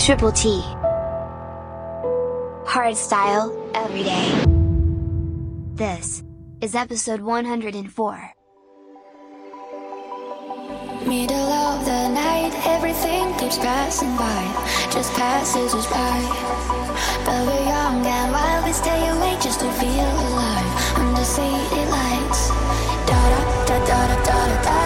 Triple T. Hard style, every day. This is episode 104. Middle of the night, everything keeps passing by, just passes us by. But we're young and wild, we stay awake just to feel alive under city lights. Da da da da da da.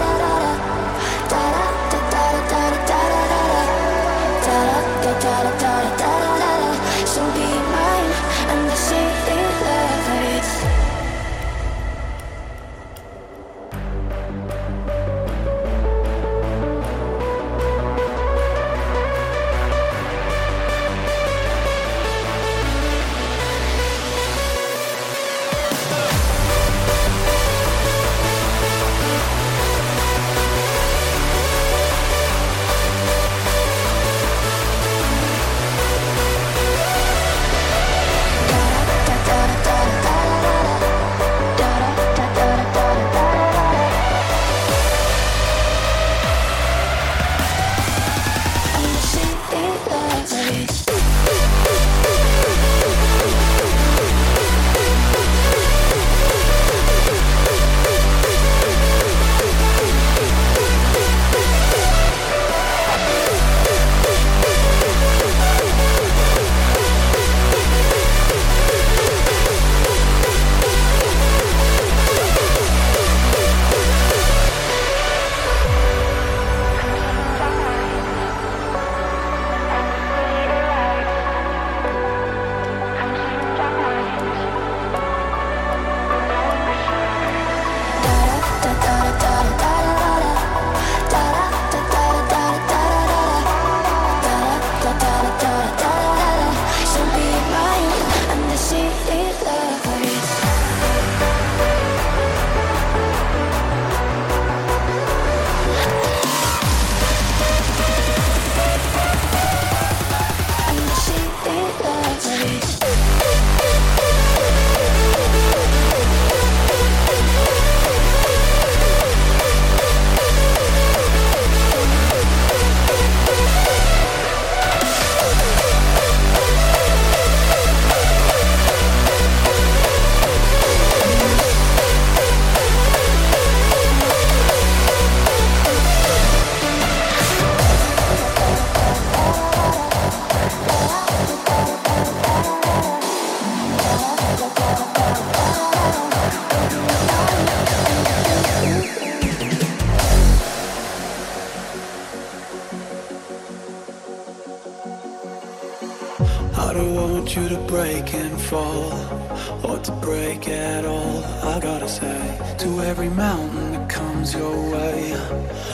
comes your way,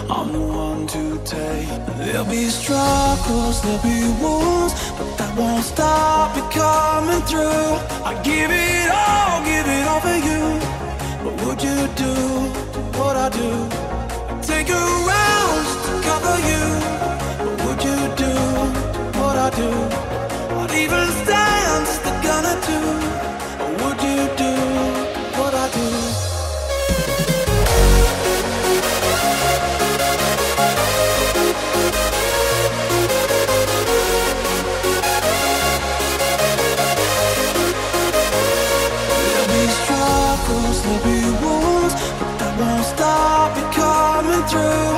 I'm the one to take. There'll be struggles, there'll be wounds, but that won't stop me coming through. I give it all, give it all for you. But would you do what I do? I take a round to cover you. But would you do what I do? I'd even stand the gun or two. through.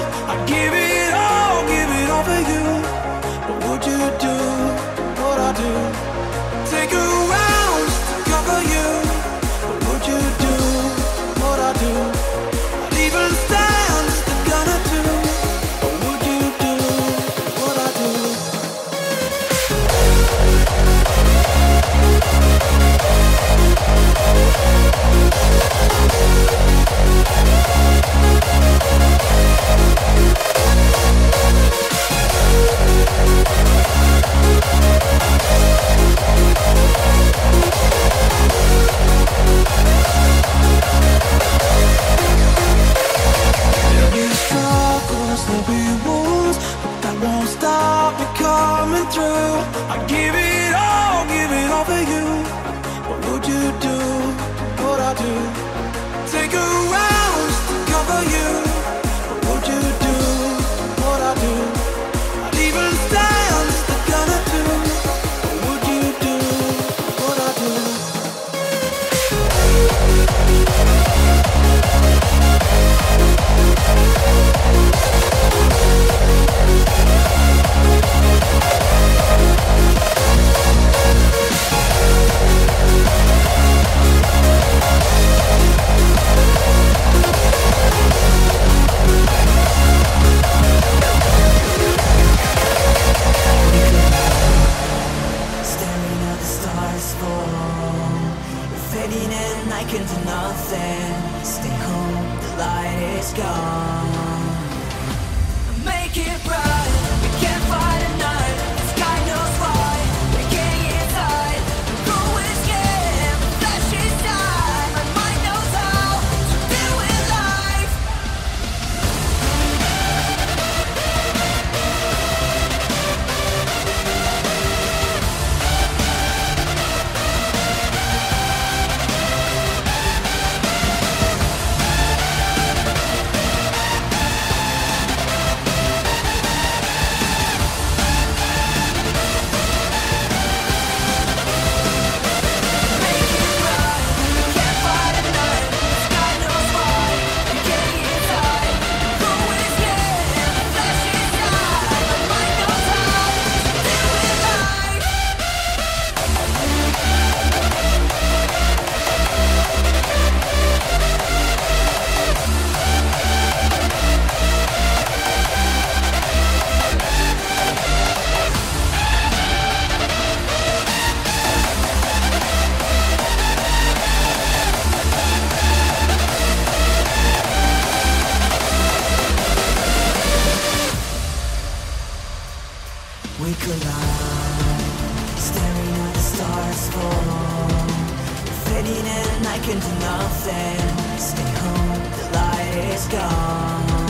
Fading in, I can do nothing. Stay home, the light is gone.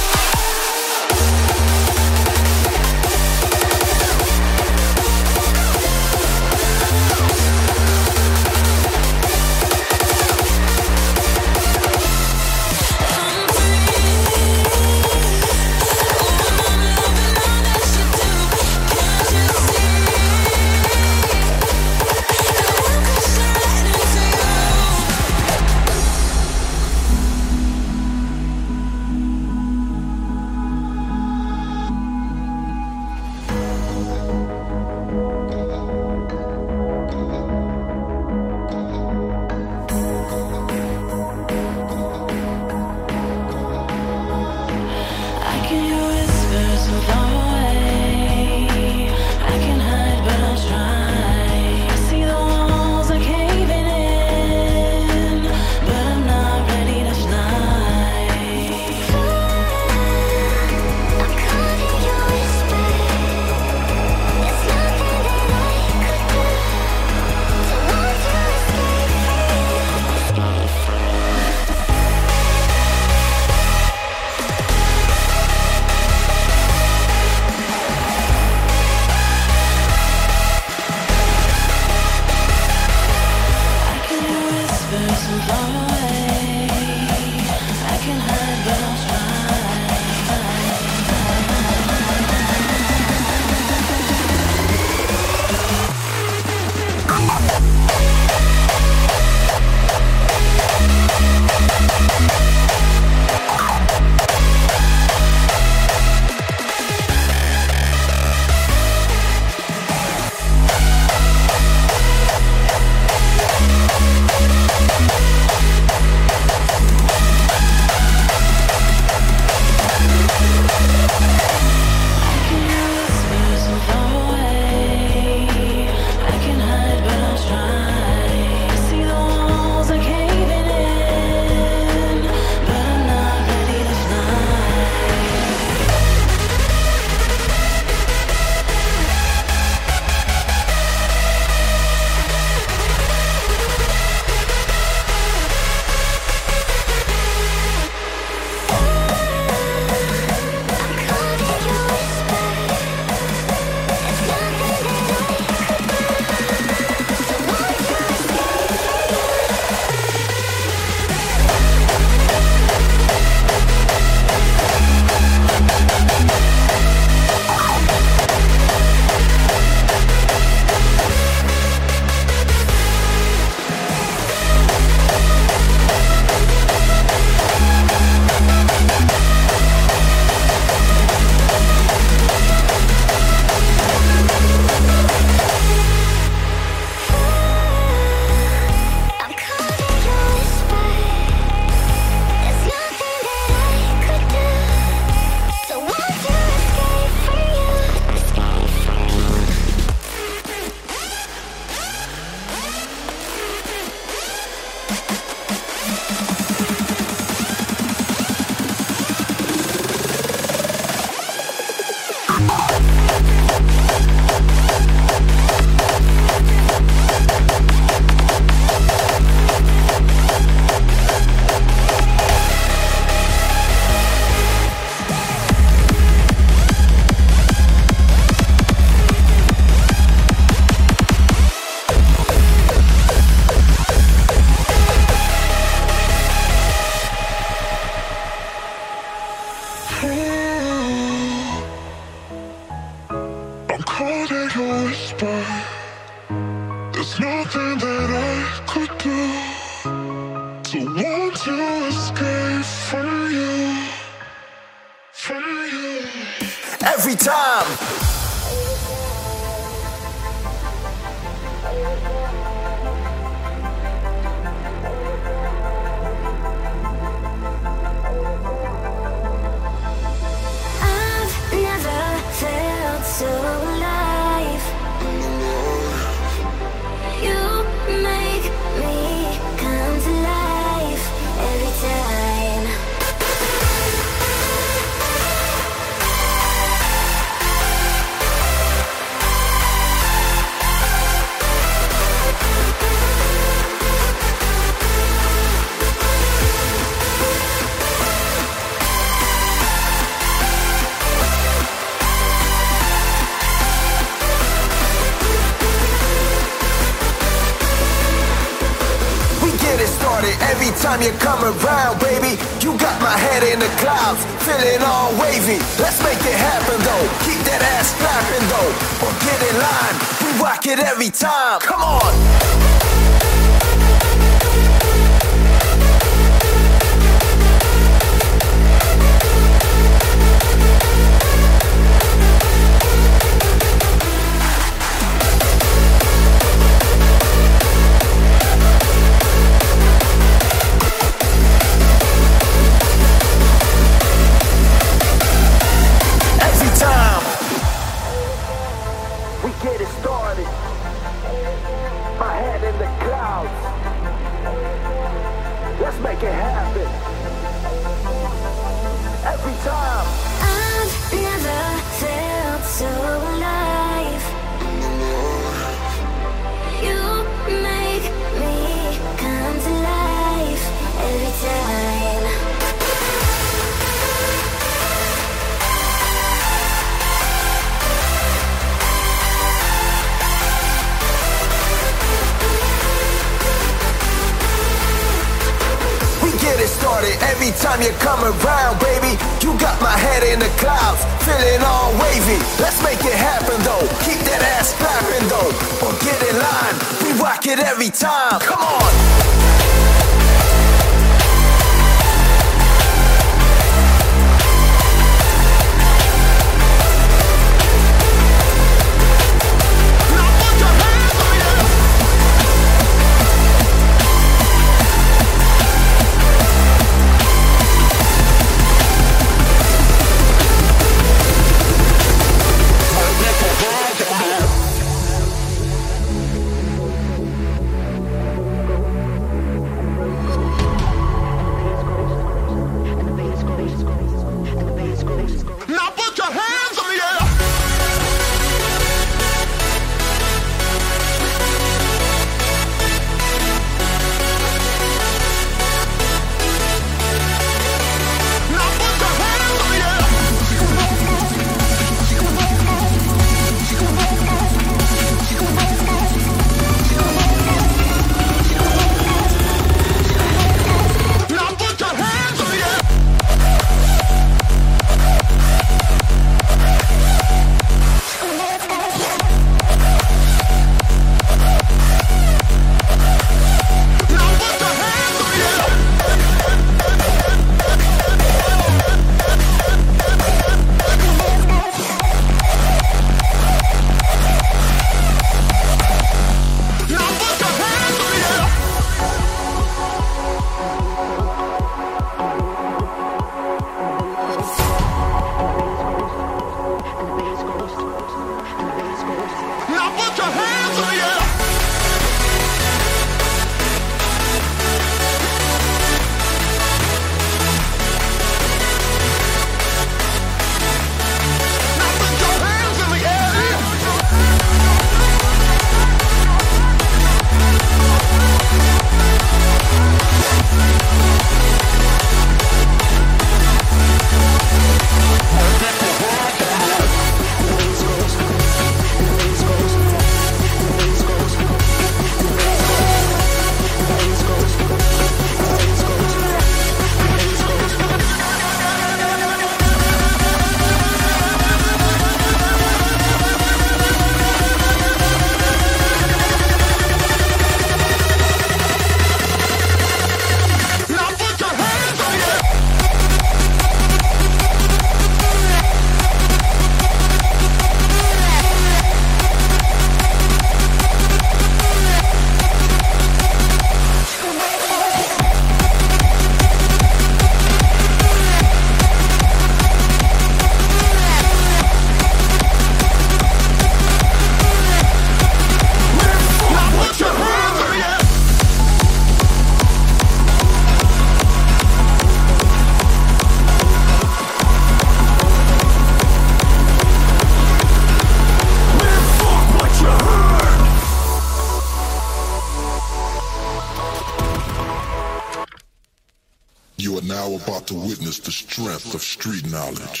strength of street knowledge.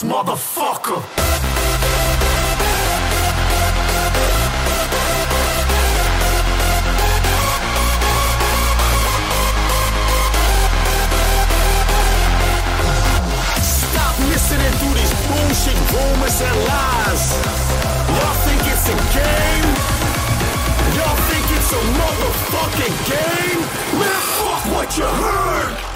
this motherfucker. Stop listening to these bullshit rumors and lies. Y'all think it's a game? Y'all think it's a motherfucking game? Man, fuck what you heard!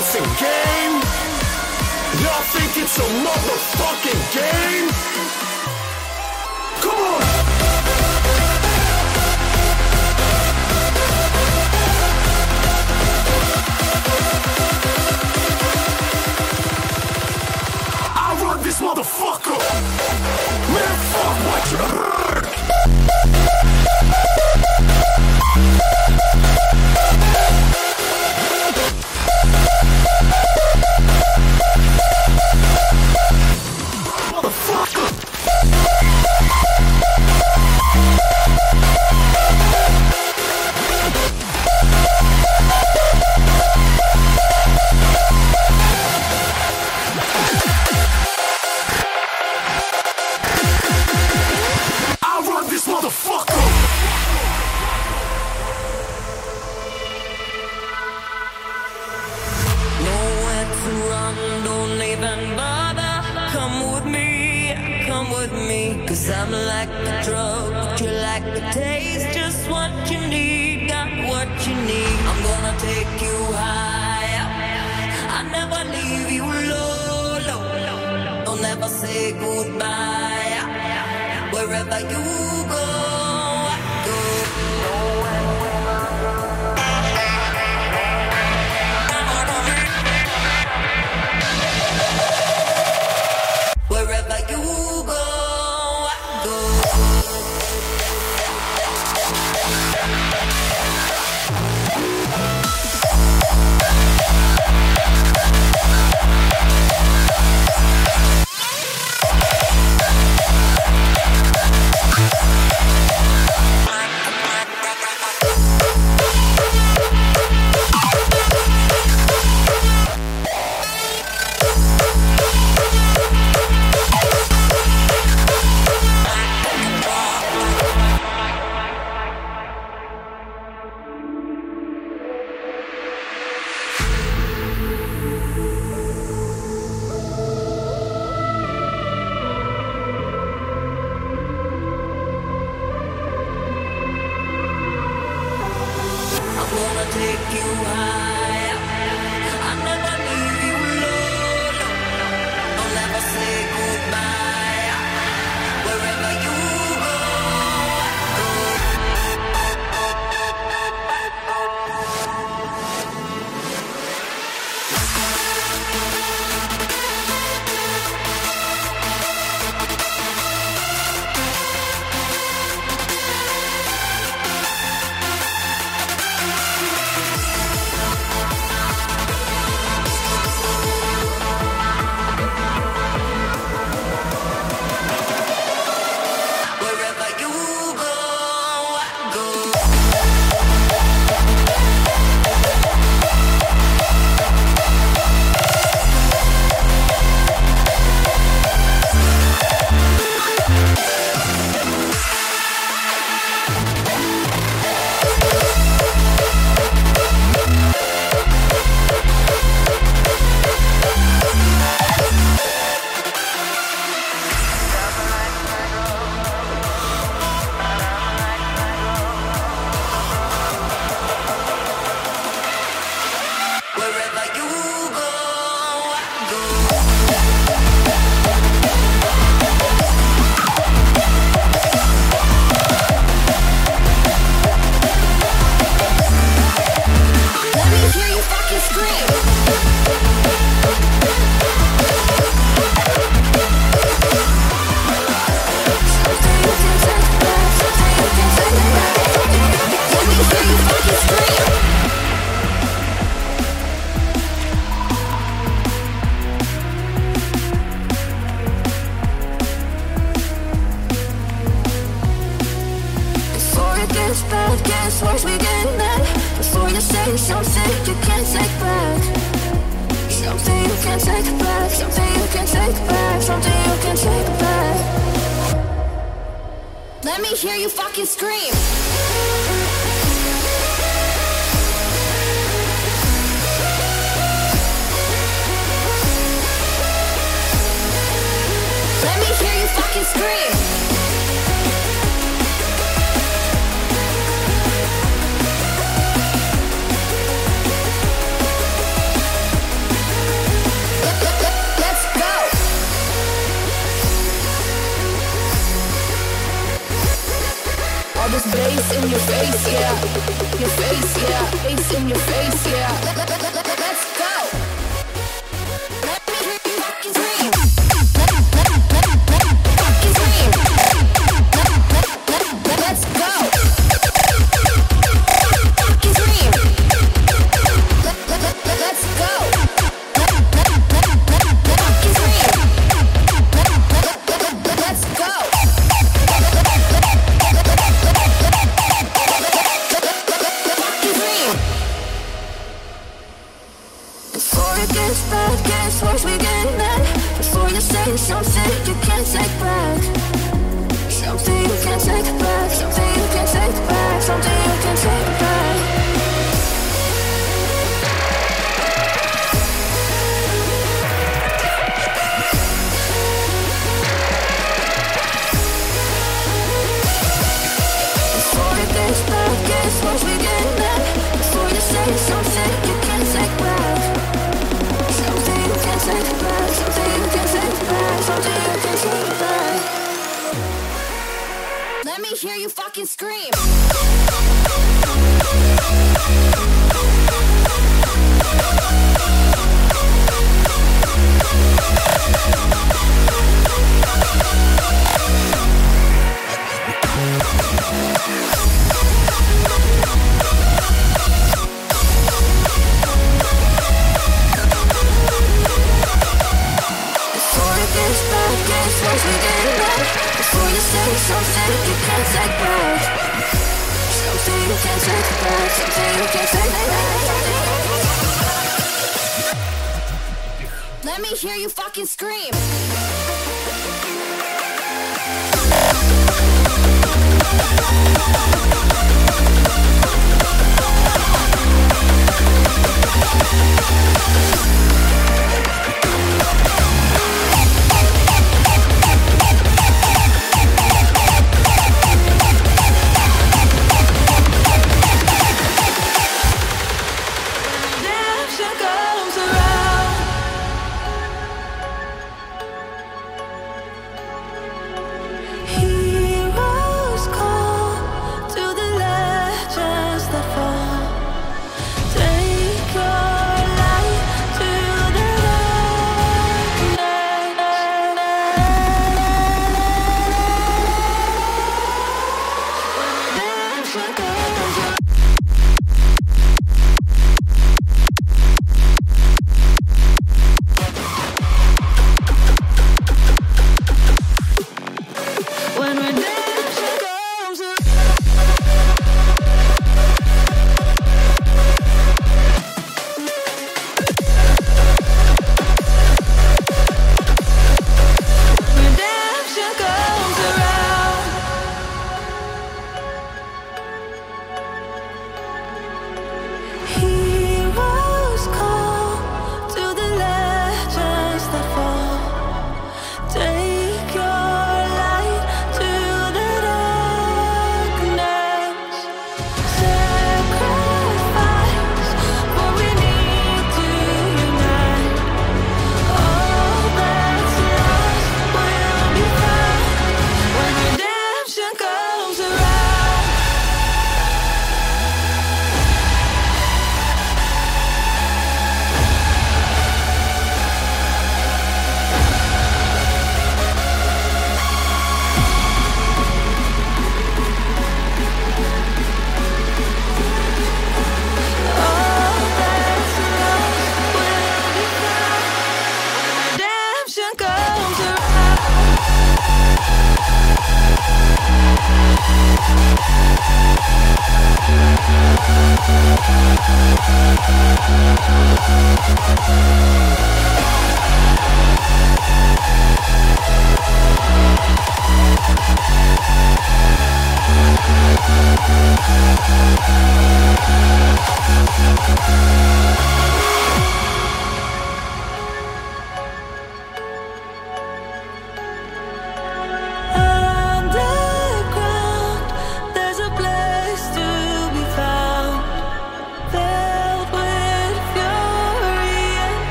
it's a game? Y'all think it's a motherfucking game? Come on! I run this motherfucker! Man, fuck what you...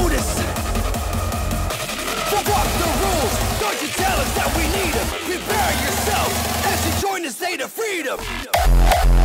do this. So walk the rules. Don't you tell us that we need them. Prepare yourself as you join this day to freedom.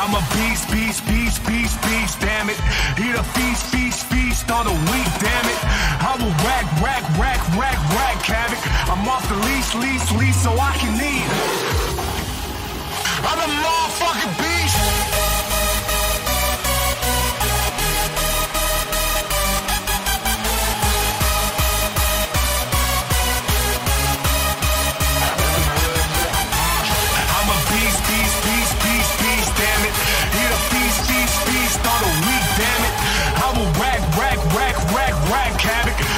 I'm a beast, beast, beast, beast, beast, damn it. Eat a feast, feast, feast on the week, damn it. I will rack, rack, rack, rack, rack havoc. I'm off the leash, leash, leash, so I can eat. I'm a motherfucking beast.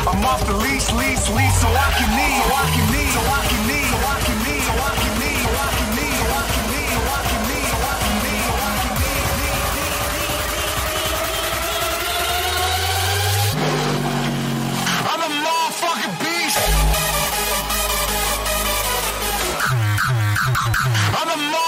I'm off the leash, leash, leash, so I can need, so I can need, so I can need, so I can need, so I can need, so I can need, so I can need, so I can need, so I can need, so I can need. I'm a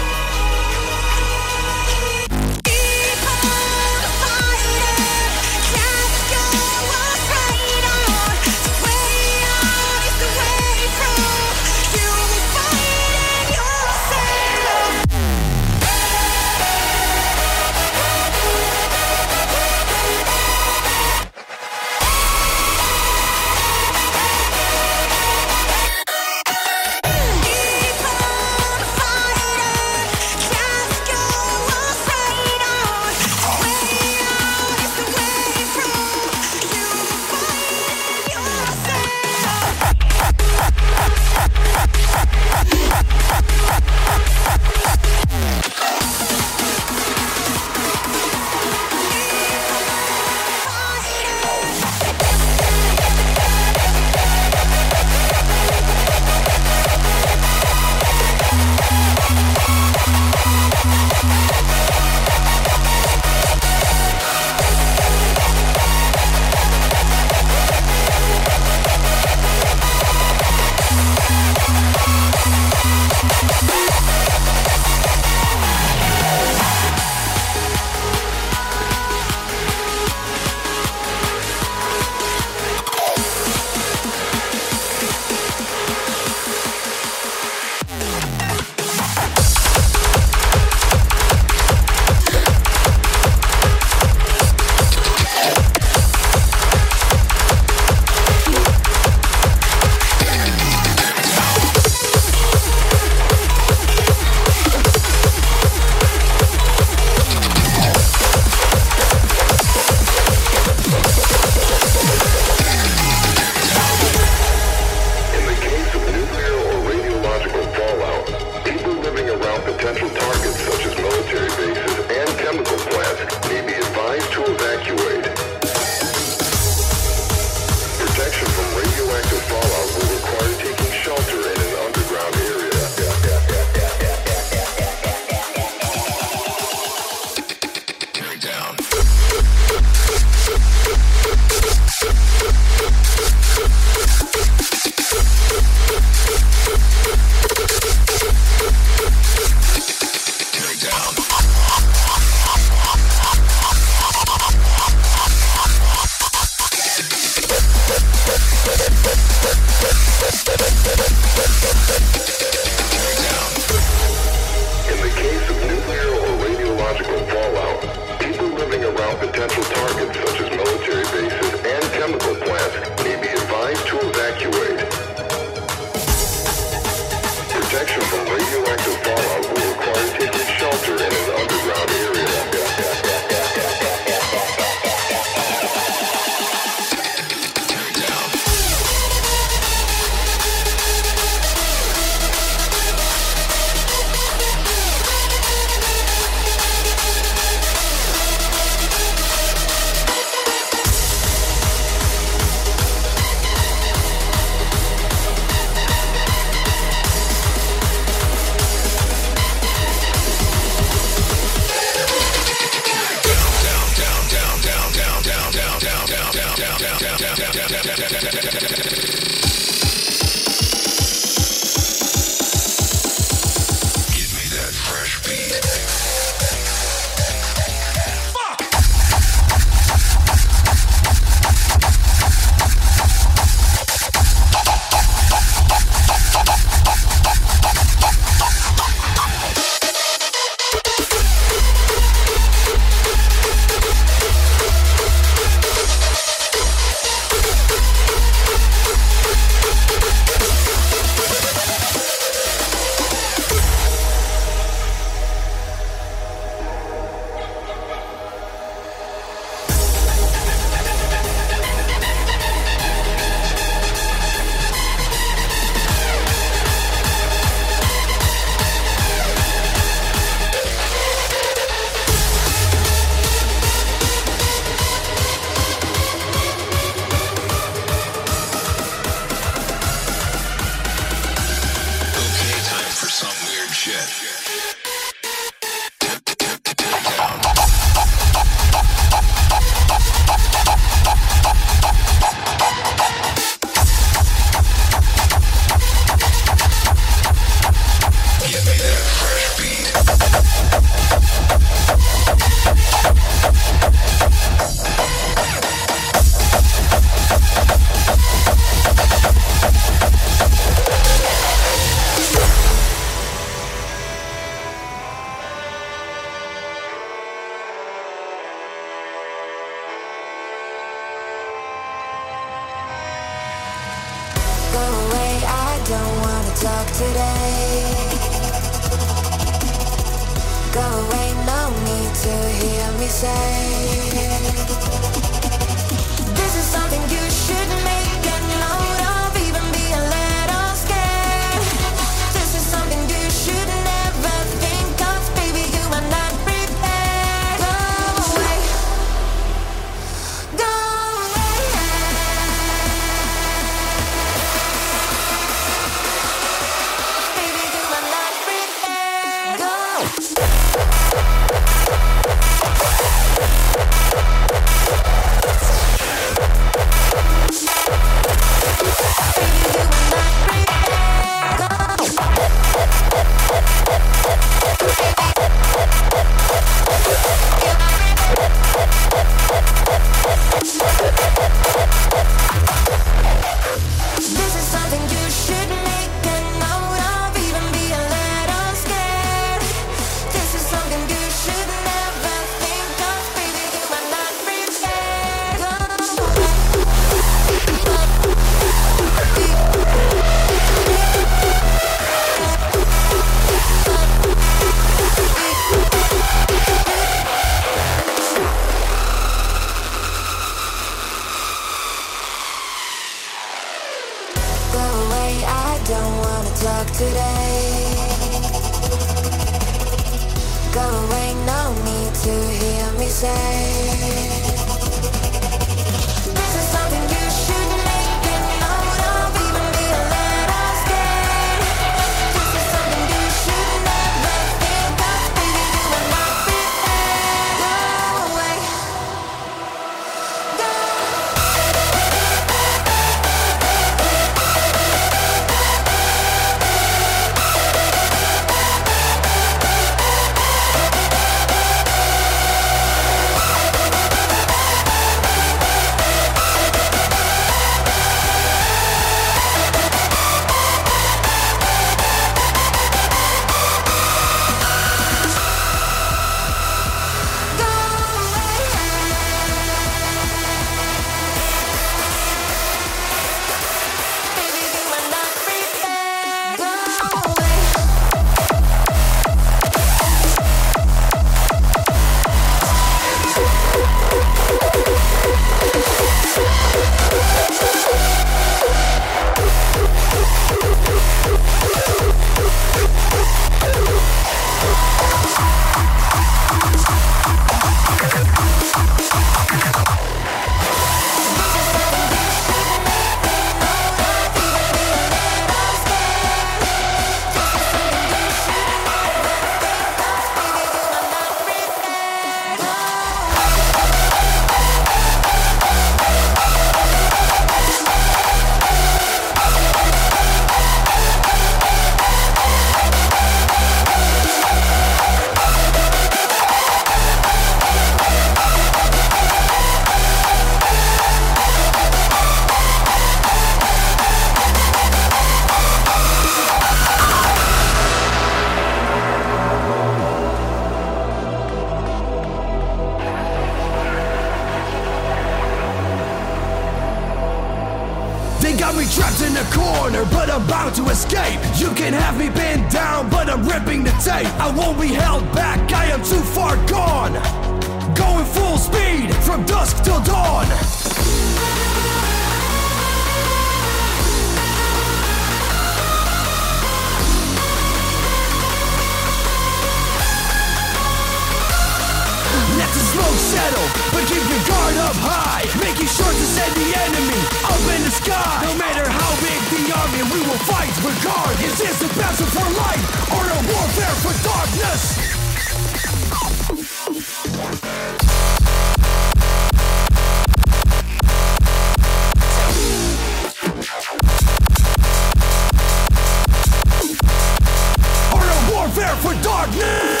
for darkness!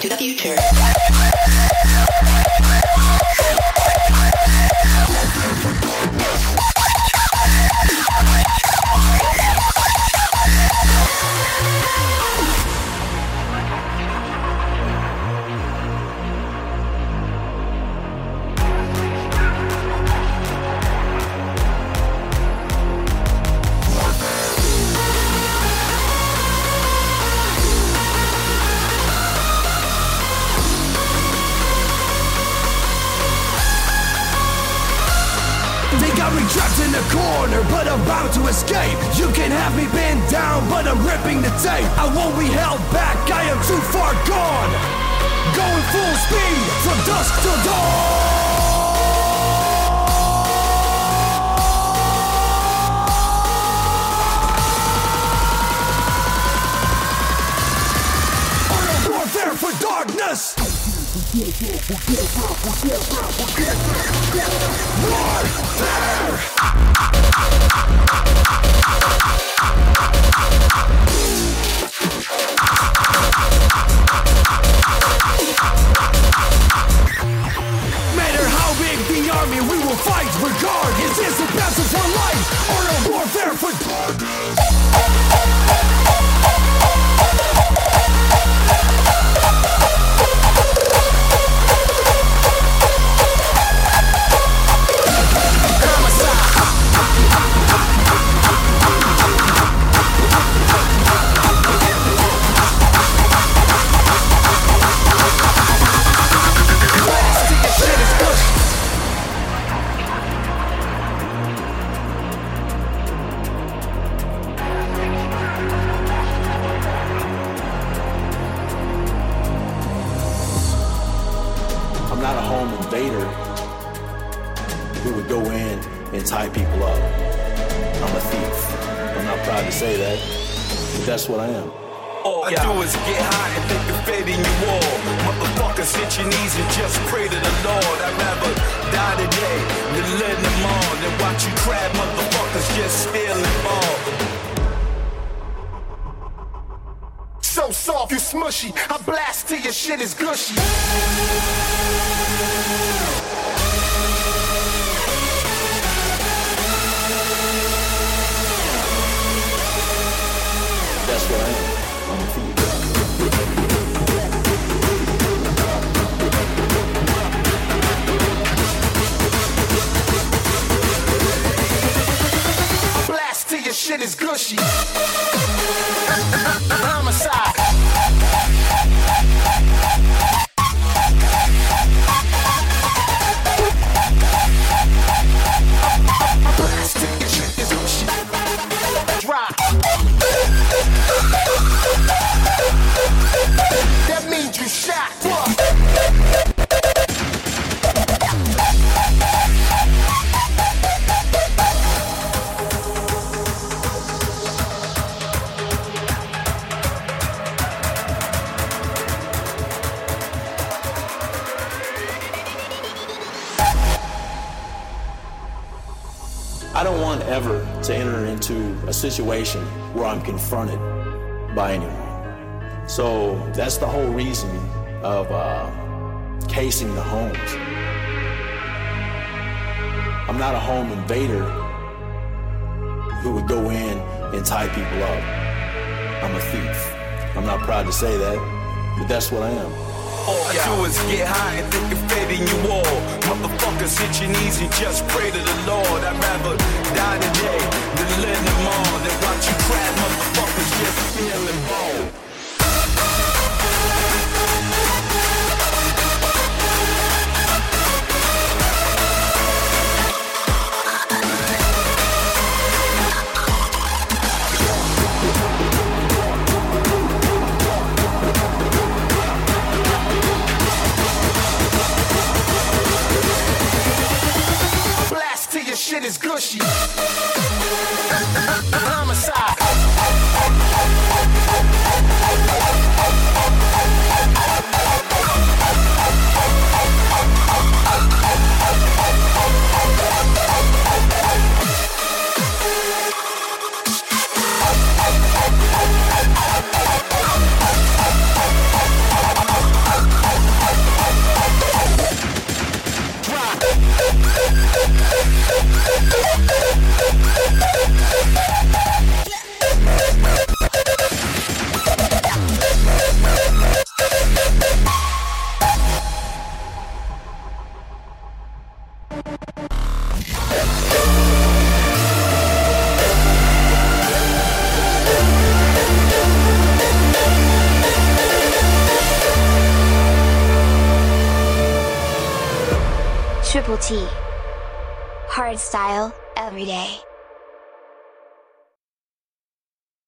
To the future. That's what I am. All I do is get high and think of fate in you all. Motherfuckers hit your knees and just pray to the Lord. I'd rather die today than let them on than watch you crab motherfuckers just steal and fall. So soft, you smushy. I blast till your shit is gushy. Shit is gushy. Homicide. Situation where I'm confronted by anyone. So that's the whole reason of uh, casing the homes. I'm not a home invader who would go in and tie people up. I'm a thief. I'm not proud to say that, but that's what I am. All I do is get high and think of fate in you all. Motherfuckers hit your knees and just pray to the Lord. I'd rather die today than them on than watch you crab motherfuckers just feeling bone. Shit is gushy. Homicide. T. Hardstyle, every day.